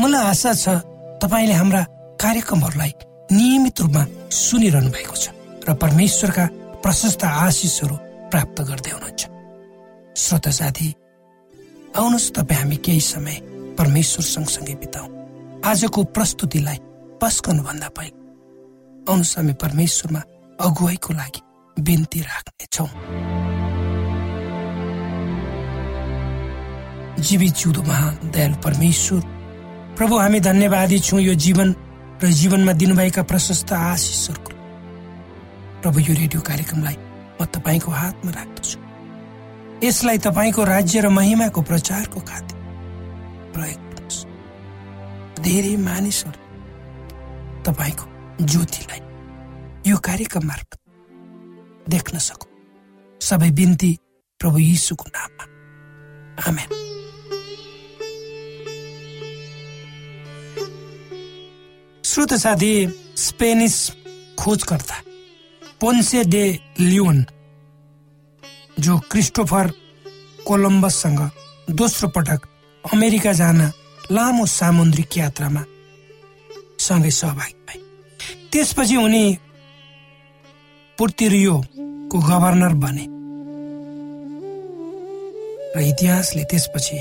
मलाई आशा छ तपाईँले हाम्रा कार्यक्रमहरूलाई नियमित रूपमा सुनिरहनु भएको छ र परमेश्वरका प्रशस्त आशिषहरू प्राप्त गर्दै हुनुहुन्छ। श्रोत साथी आउनुहोस् तपाईँ हामी केही समय परमेश्वर सँगसँगै बिताउ। आजको प्रस्तुतिलाई पस्कनुभन्दा पहिले आउनुहोस् हामी परमेश्वरमा अगुवाईको लागि बिन्ती राख्नेछौ। जीवित जिउँदो महान दयालु परमेश्वर प्रभु हामी धन्यवादी छौँ यो जीवन र जीवनमा दिनुभएका प्रशस्त आशिषहरूको। प्रभु यो रेडियो कार्यक्रमलाई म तपाईँको हातमा राख्दछु। यसलाई तपाईँको राज्य र महिमाको प्रचारको खातिर प्रयोग धेरै मानिसहरू तपाईँको ज्योतिलाई यो कार्यक्रम मार्फत देख्न सकु सबै बिन्ती प्रभु यीशुको नाममा। आमेन। श्रोत साथी स्पेनिस खोजकर्ता पोन्से डे लियोन जो क्रिस्टोफर कोलम्बससँग दोस्रो पटक अमेरिका जान लामो सामुद्रिक यात्रामा सँगै सहभागी भए। त्यसपछि उनी पुर्तिरियोको गभर्नर बने। र इतिहासले त्यसपछि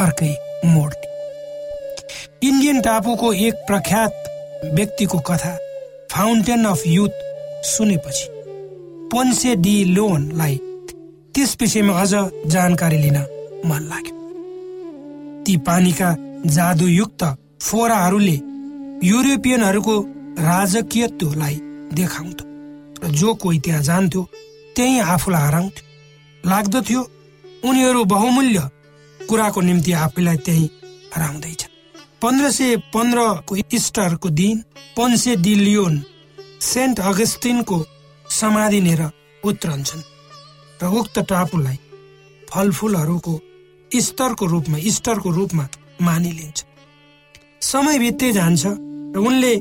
अर्कै मोड इन्डियन टापुको एक प्रख्यात व्यक्तिको कथा फाउन्टेन अफ युथ सुनेपछि पोन्से डी लोनलाई त्यस विषयमा अझ जानकारी लिन मन लाग्यो। ती पानीका जादुयुक्त फोराहरूले युरोपियनहरूको राजकीयत्वलाई देखाउँथ्यो र जो कोही त्यहाँ जान्थ्यो त्यही आफूलाई हराउँथ्यो। लाग्दथ्यो उनीहरू बहुमूल्य कुराको निम्ति आफूलाई त्यही हराउँदैछ पन्ध्र सय पन्ध्रको इस्टरको दिन पन्से डिलियोन सेन्ट अगस्टिनको समाधि लिएर उत्रन्छन् र उक्त टापुलाई फलफुलहरूको स्तरको रूपमा इस्टरको रूपमा मानिलिन्छ। समय बित्दै जान्छ र उनले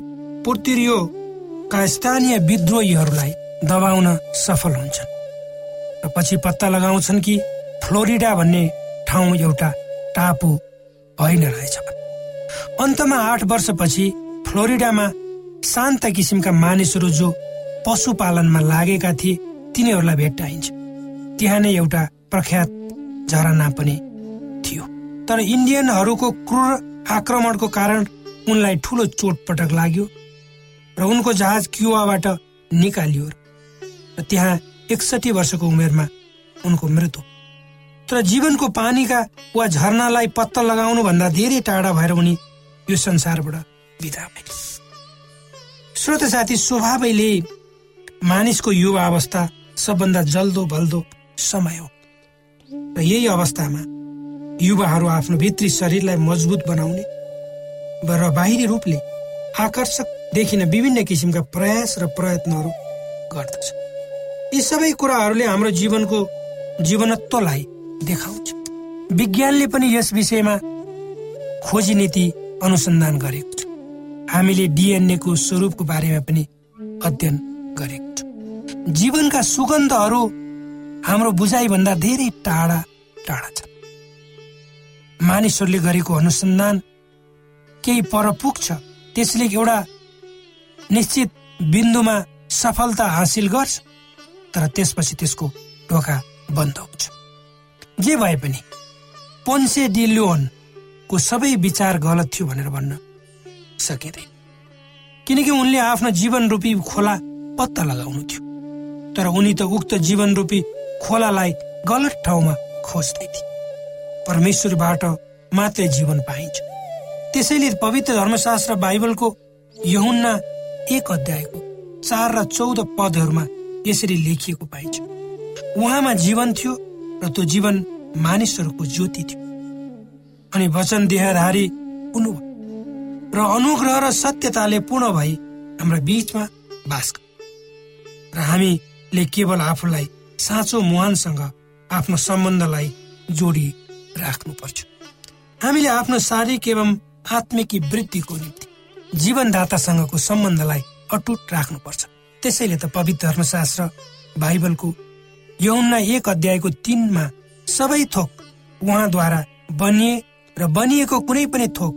पुर्तिरियोका स्थानीय विद्रोहीहरूलाई दबाउन सफल हुन्छन्। र पछि पत्ता लगाउँछन् कि फ्लोरिडा भन्ने ठाउँ एउटा टापु होइन रहेछ अन्तमा आठ वर्षपछि फ्लोरिडामा शान्त किसिमका मानिसहरू जो पशुपालनमा लागेका थिए तिनीहरूलाई भेट्टाइन्छ त्यहाँ नै एउटा प्रख्यात झरना पनि थियो। तर इन्डियनहरूको क्रूर आक्रमणको कारण उनलाई ठुलो चोटपटक लाग्यो र उनको जहाज क्युवाबाट निकालियो र त्यहाँ एकसठी वर्षको उमेरमा उनको मृत्यु। तर जीवनको पानीका वा झरनालाई पत्ता लगाउनु भन्दा धेरै टाढा भएर उनी यो संसारबाट बिदा भए। श्रोत साथी स्वभावैले मानिसको युवा अवस्था सबभन्दा जल्दो बल्दो समय हो। र यही अवस्थामा युवाहरू आफ्नो भित्री शरीरलाई मजबुत बनाउने र बाहिरी रूपले आकर्षक देखिन विभिन्न किसिमका प्रयास र प्रयत्नहरू गर्दछ। यी सबै कुराहरूले हाम्रो जीवनको जीवनत्वलाई देखाउँछ। विज्ञानले पनि यस विषयमा खोजी नीति अनुसन्धान गरेको छ। हामीले डिएनएको स्वरूपको बारेमा पनि अध्ययन गरेको छ। जीवनका सुगन्धहरू हाम्रो बुझाइभन्दा धेरै टाढा टाढा छ मानिसहरूले गरेको अनुसन्धान केही पर पुग्छ त्यसले एउटा निश्चित बिन्दुमा सफलता हासिल गर्छ तर त्यसपछि त्यसको ढोका बन्द हुन्छ। जे भए पनि पोन्से डिलोनको सबै विचार गलत थियो भनेर भन्न सकिँदैन किनकि उनले आफ्नो जीवन रूपी खोला पत्ता लगाउनु थियो तर उनी त उक्त जीवन रूपी खोलालाई गलत ठाउँमा खोज्दै थिए। परमेश्वरबाट मात्रै जीवन पाइन्छ। त्यसैले पवित्र धर्मशास्त्र बाइबलको यहुन्ना एक अध्यायको चार र चौध पदहरूमा यसरी लेखिएको पाइन्छ। उहाँमा जीवन थियो र त्यो जीवन मानिसहरूको ज्योति थियो। अनि वचन देहधारी हुनुभयो र अनुग्रह र सत्यताले पूर्ण भई हाम्रा बीचमा बास र हामीले केवल आफूलाई साँचो मुहानसँग आफ्नो सम्बन्धलाई जोडी राख्नुपर्छ। हामीले आफ्नो शारीरिक एवं आत्मिक वृद्धिको निम्ति जीवनदातासँगको सम्बन्धलाई अटुट राख्नुपर्छ। त्यसैले त पवित्र धर्मशास्त्र बाइबलको यौना एक अध्यायको तिनमा सबै थोक उहाँद्वारा बनिए र बनिएको कुनै पनि थोक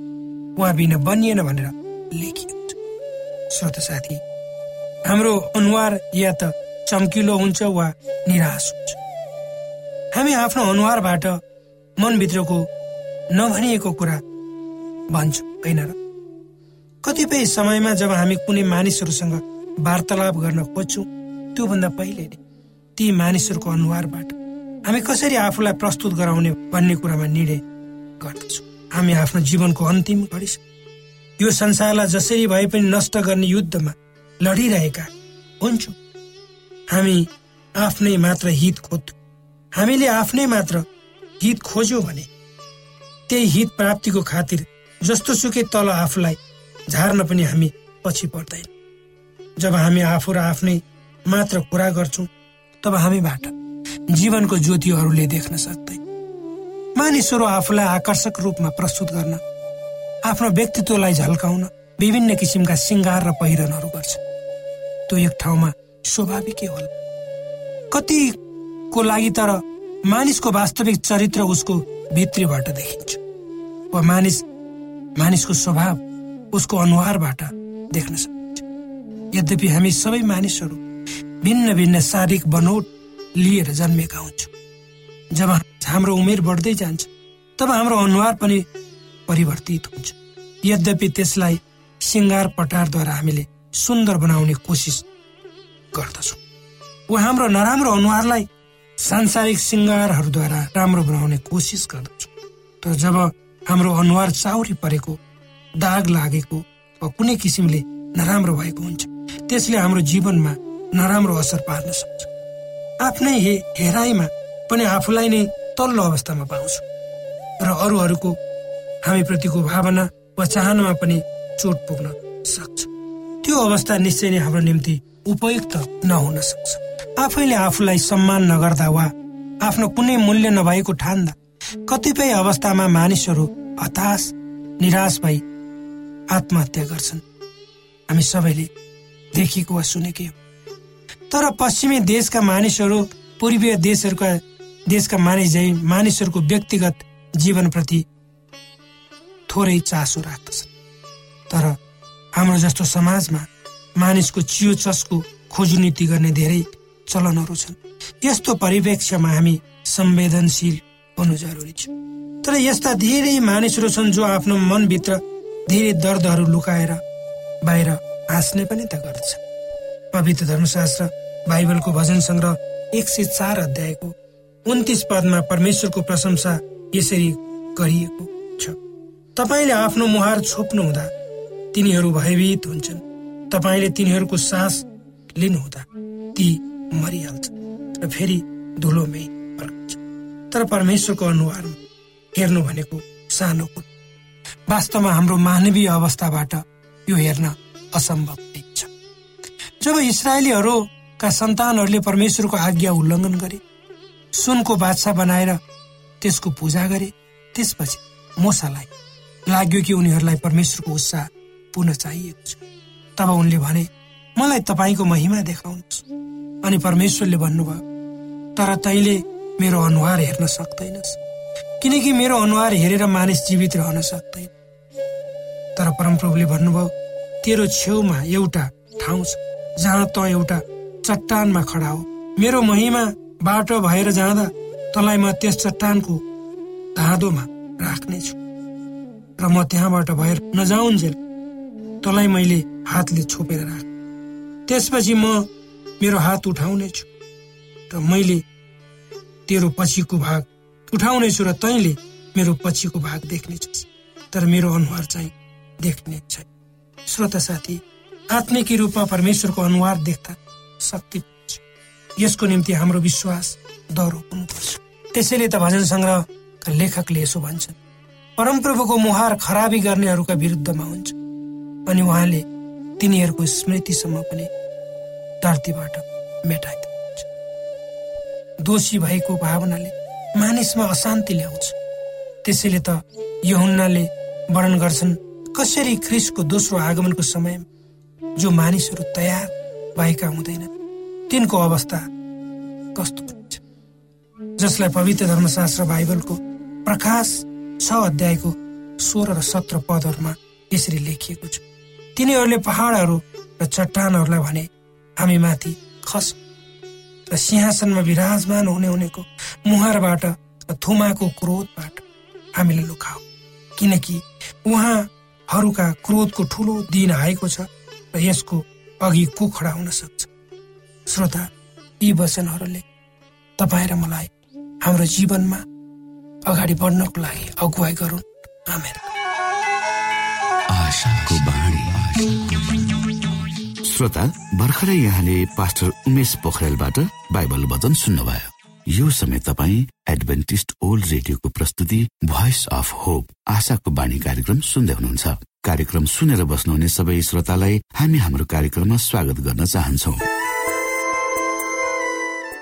उहाँ बिना बनिएन भनेर लेखिएको छ श्रोत साथी हाम्रो अनुहार या त चम्किलो हुन्छ वा निराश हुन्छ। हामी आफ्नो अनुहारबाट मनभित्रको नभनिएको कुरा भन्छौँ होइन र? कतिपय समयमा जब हामी कुनै मानिसहरूसँग वार्तालाप गर्न खोज्छौँ त्योभन्दा पहिले नै ती मानिसहरूको अनुहारबाट हामी कसरी आफूलाई प्रस्तुत गराउने भन्ने कुरामा निर्णय गर्दछौँ। हामी आफ्नो जीवनको अन्तिम घडी यो संसारलाई जसरी भए पनि नष्ट गर्ने युद्धमा लडिरहेका हुन्छौँ। हामी आफ्नै मात्र हित खोज्छौँ। हामीले आफ्नै मात्र हित खोज्यो भने त्यही हित प्राप्तिको खातिर जस्तो सुकै तल आफूलाई झार्न पनि हामी पछि पर्दैन। जब हामी आफू र आफ्नै मात्र कुरा गर्छौँ तब हामीबाट जीवनको ज्योतिहरूले देख्न सक्दैन। मानिसहरू आफूलाई आकर्षक रूपमा प्रस्तुत गर्न आफ्नो व्यक्तित्वलाई झल्काउन विभिन्न किसिमका सिङ्गार र पहिरनहरू गर्छ। त्यो एक ठाउँमा स्वाभाविकै होला। कतिको लागि तर मानिसको वास्तविक चरित्र उसको भित्रीबाट देखिन्छ। वा मानिस मानिसको स्वभाव उसको अनुहारबाट देख्न सकिन्छ। यद्यपि हामी सबै मानिसहरू भिन्न भिन्न शारीरिक बनोट लिएर जन्मेका हुन्छौँ। जब हाम्रो उमेर बढ्दै जान्छ तब हाम्रो अनुहार पनि परिवर्तित हुन्छ। यद्यपि त्यसलाई सिङ्गार पटारद्वारा हामीले सुन्दर बनाउने कोसिस गर्दछौँ। वा हाम्रो नराम्रो अनुहारलाई सांसारिक सिङ्गारहरूद्वारा राम्रो बनाउने कोसिस गर्दछौँ। तर जब हाम्रो अनुहार चाउरी परेको दाग लागेको वा कुनै किसिमले नराम्रो भएको हुन्छ त्यसले हाम्रो जीवनमा नराम्रो असर पार्न सक्छ। आफ्नै हे हेराइमा पनि आफूलाई नै तल्लो अवस्थामा पाउँछ। र अरूहरूको हामी प्रतिको भावना वा चाहनामा पनि चोट पुग्न सक्छ। त्यो अवस्था निश्चय नै हाम्रो निम्ति उपयुक्त नहुन सक्छ। आफैले आफूलाई सम्मान नगर्दा वा आफ्नो कुनै मूल्य नभएको ठान्दा कतिपय अवस्थामा मानिसहरू हताश निराश भई आत्महत्या गर्छन्। हामी सबैले देखेको वा सुनेकै हो। तर पश्चिमी देशका मानिसहरू पूर्वीय देशहरूका देशका मानिस झै मानिसहरूको व्यक्तिगत जीवनप्रति थोरै चासो राख्दछन्। तर हाम्रो जस्तो समाजमा मानिसको चियो चस्को खोजु नीति गर्ने धेरै चलनहरू छन्। यस्तो परिप्रेक्ष्यमा हामी संवेदनशील हुनु जरुरी छ। तर यस्ता धेरै मानिसहरू छन् जो आफ्नो मनभित्र धेरै दर्दहरू लुकाएर बाहिर हाँस्ने पनि त गर्छ पवित्र धर्मशास्त्र बाइबलको भजन सङ्ग्रह एक सय चार अध्यायको उन्तिस पदमा परमेश्वरको प्रशंसा यसरी गरिएको छ। तपाईँले आफ्नो मुहार छोप्नु हुँदा तिनीहरू भयभीत हुन्छन्। तपाईँले तिनीहरूको सास लिनुहुँदा ती मरिहाल्छ र फेरि धुलोमै फर्कन्छ तर परमेश्वरको अनुहारमा हेर्नु भनेको सानो वास्तवमा हाम्रो मानवीय अवस्थाबाट यो हेर्न असम्भव छ। जब इसरायलीहरूका सन्तानहरूले परमेश्वरको आज्ञा उल्लङ्घन गरे सुनको बादशाह बनाएर त्यसको पूजा गरे। त्यसपछि मोसालाई लाग्यो कि उनीहरूलाई परमेश्वरको उत्साह पुनः चाहिएको छ। तब उनले भने मलाई तपाईँको महिमा देखाउनुहोस्। अनि परमेश्वरले भन्नुभयो तर तैले मेरो अनुहार हेर्न सक्दैनस्। किनकि मेरो अनुहार हेरेर मानिस जीवित रहन सक्दैन। तर परमप्रभुले भन्नुभयो तेरो छेउमा एउटा ठाउँ छ जहाँ त एउटा चट्टानमा खडा हो। मेरो महिमा बाटो भएर जाँदा तँलाई म त्यस चट्टानको धाँधोमा राख्नेछु। र म त्यहाँबाट भएर नजाउन्जेल तँलाई मैले हातले छोपेर राख। त्यसपछि म मेरो हात उठाउनेछु र मैले तेरो पछिको भाग उठाउनेछु र तैँले मेरो पछिको भाग देख्नेछस् तर मेरो अनुहार चाहिँ देख्ने छैन। श्रोता साथी आत्मिक रूपमा परमेश्वरको अनुहार देख्दा शक्ति यसको निम्ति हाम्रो विश्वास दह्रो हुनुपर्छ। त्यसैले त भजन सङ्ग्रहका लेखकले यसो भन्छन् परमप्रभुको मुहार खराबी गर्नेहरूका विरुद्धमा हुन्छ अनि उहाँले तिनीहरूको स्मृतिसम्म पनि धरतीबाट मेटाइदिनुहुन्छ। दोषी भएको भावनाले मानिसमा अशान्ति ल्याउँछ। त्यसैले त यहुन्नाले वर्णन गर्छन् कसरी क्रिसको दोस्रो आगमनको समयमा जो मानिसहरू तयार भएका हुँदैन तिनको अवस्था कस्तो हुन्छ? जसलाई पवित्र धर्मशास्त्र बाइबलको प्रकाश छ अध्यायको सोह्र र सत्र पदहरूमा यसरी लेखिएको छ। तिनीहरूले पहाडहरू र चट्टानहरूलाई भने हामी माथि खस। र सिंहासनमा विराजमान हुने हुनेको मुहारबाट थुमाको क्रोधबाट हामीले लुकाऊ किनकि उहाँहरूका क्रोधको ठुलो दिन आएको छ र यसको अघि को खडा हुन सक्छ। श्रोता यी वचनहरूले तपाईँ र मलाई हाम्रो जीवनमा अगाडि बढ्नको लागि अगुवाई गरून्। आमेर श्रोता भर्खरै यहाँले पास्टर उमेश पोखरेलबाट बाइबल वचन सुन्नुभयो। यो समय तपाईँ एडभेन्टिस्ट ओल्ड रेडियोको प्रस्तुति भोइस अफ होप आशाको बाणी कार्यक्रम सुन्दै हुनुहुन्छ। कार्यक्रम सुनेर बस्नुहुने सबै श्रोतालाई हामी हाम्रो कार्यक्रममा स्वागत गर्न चाहन्छौ।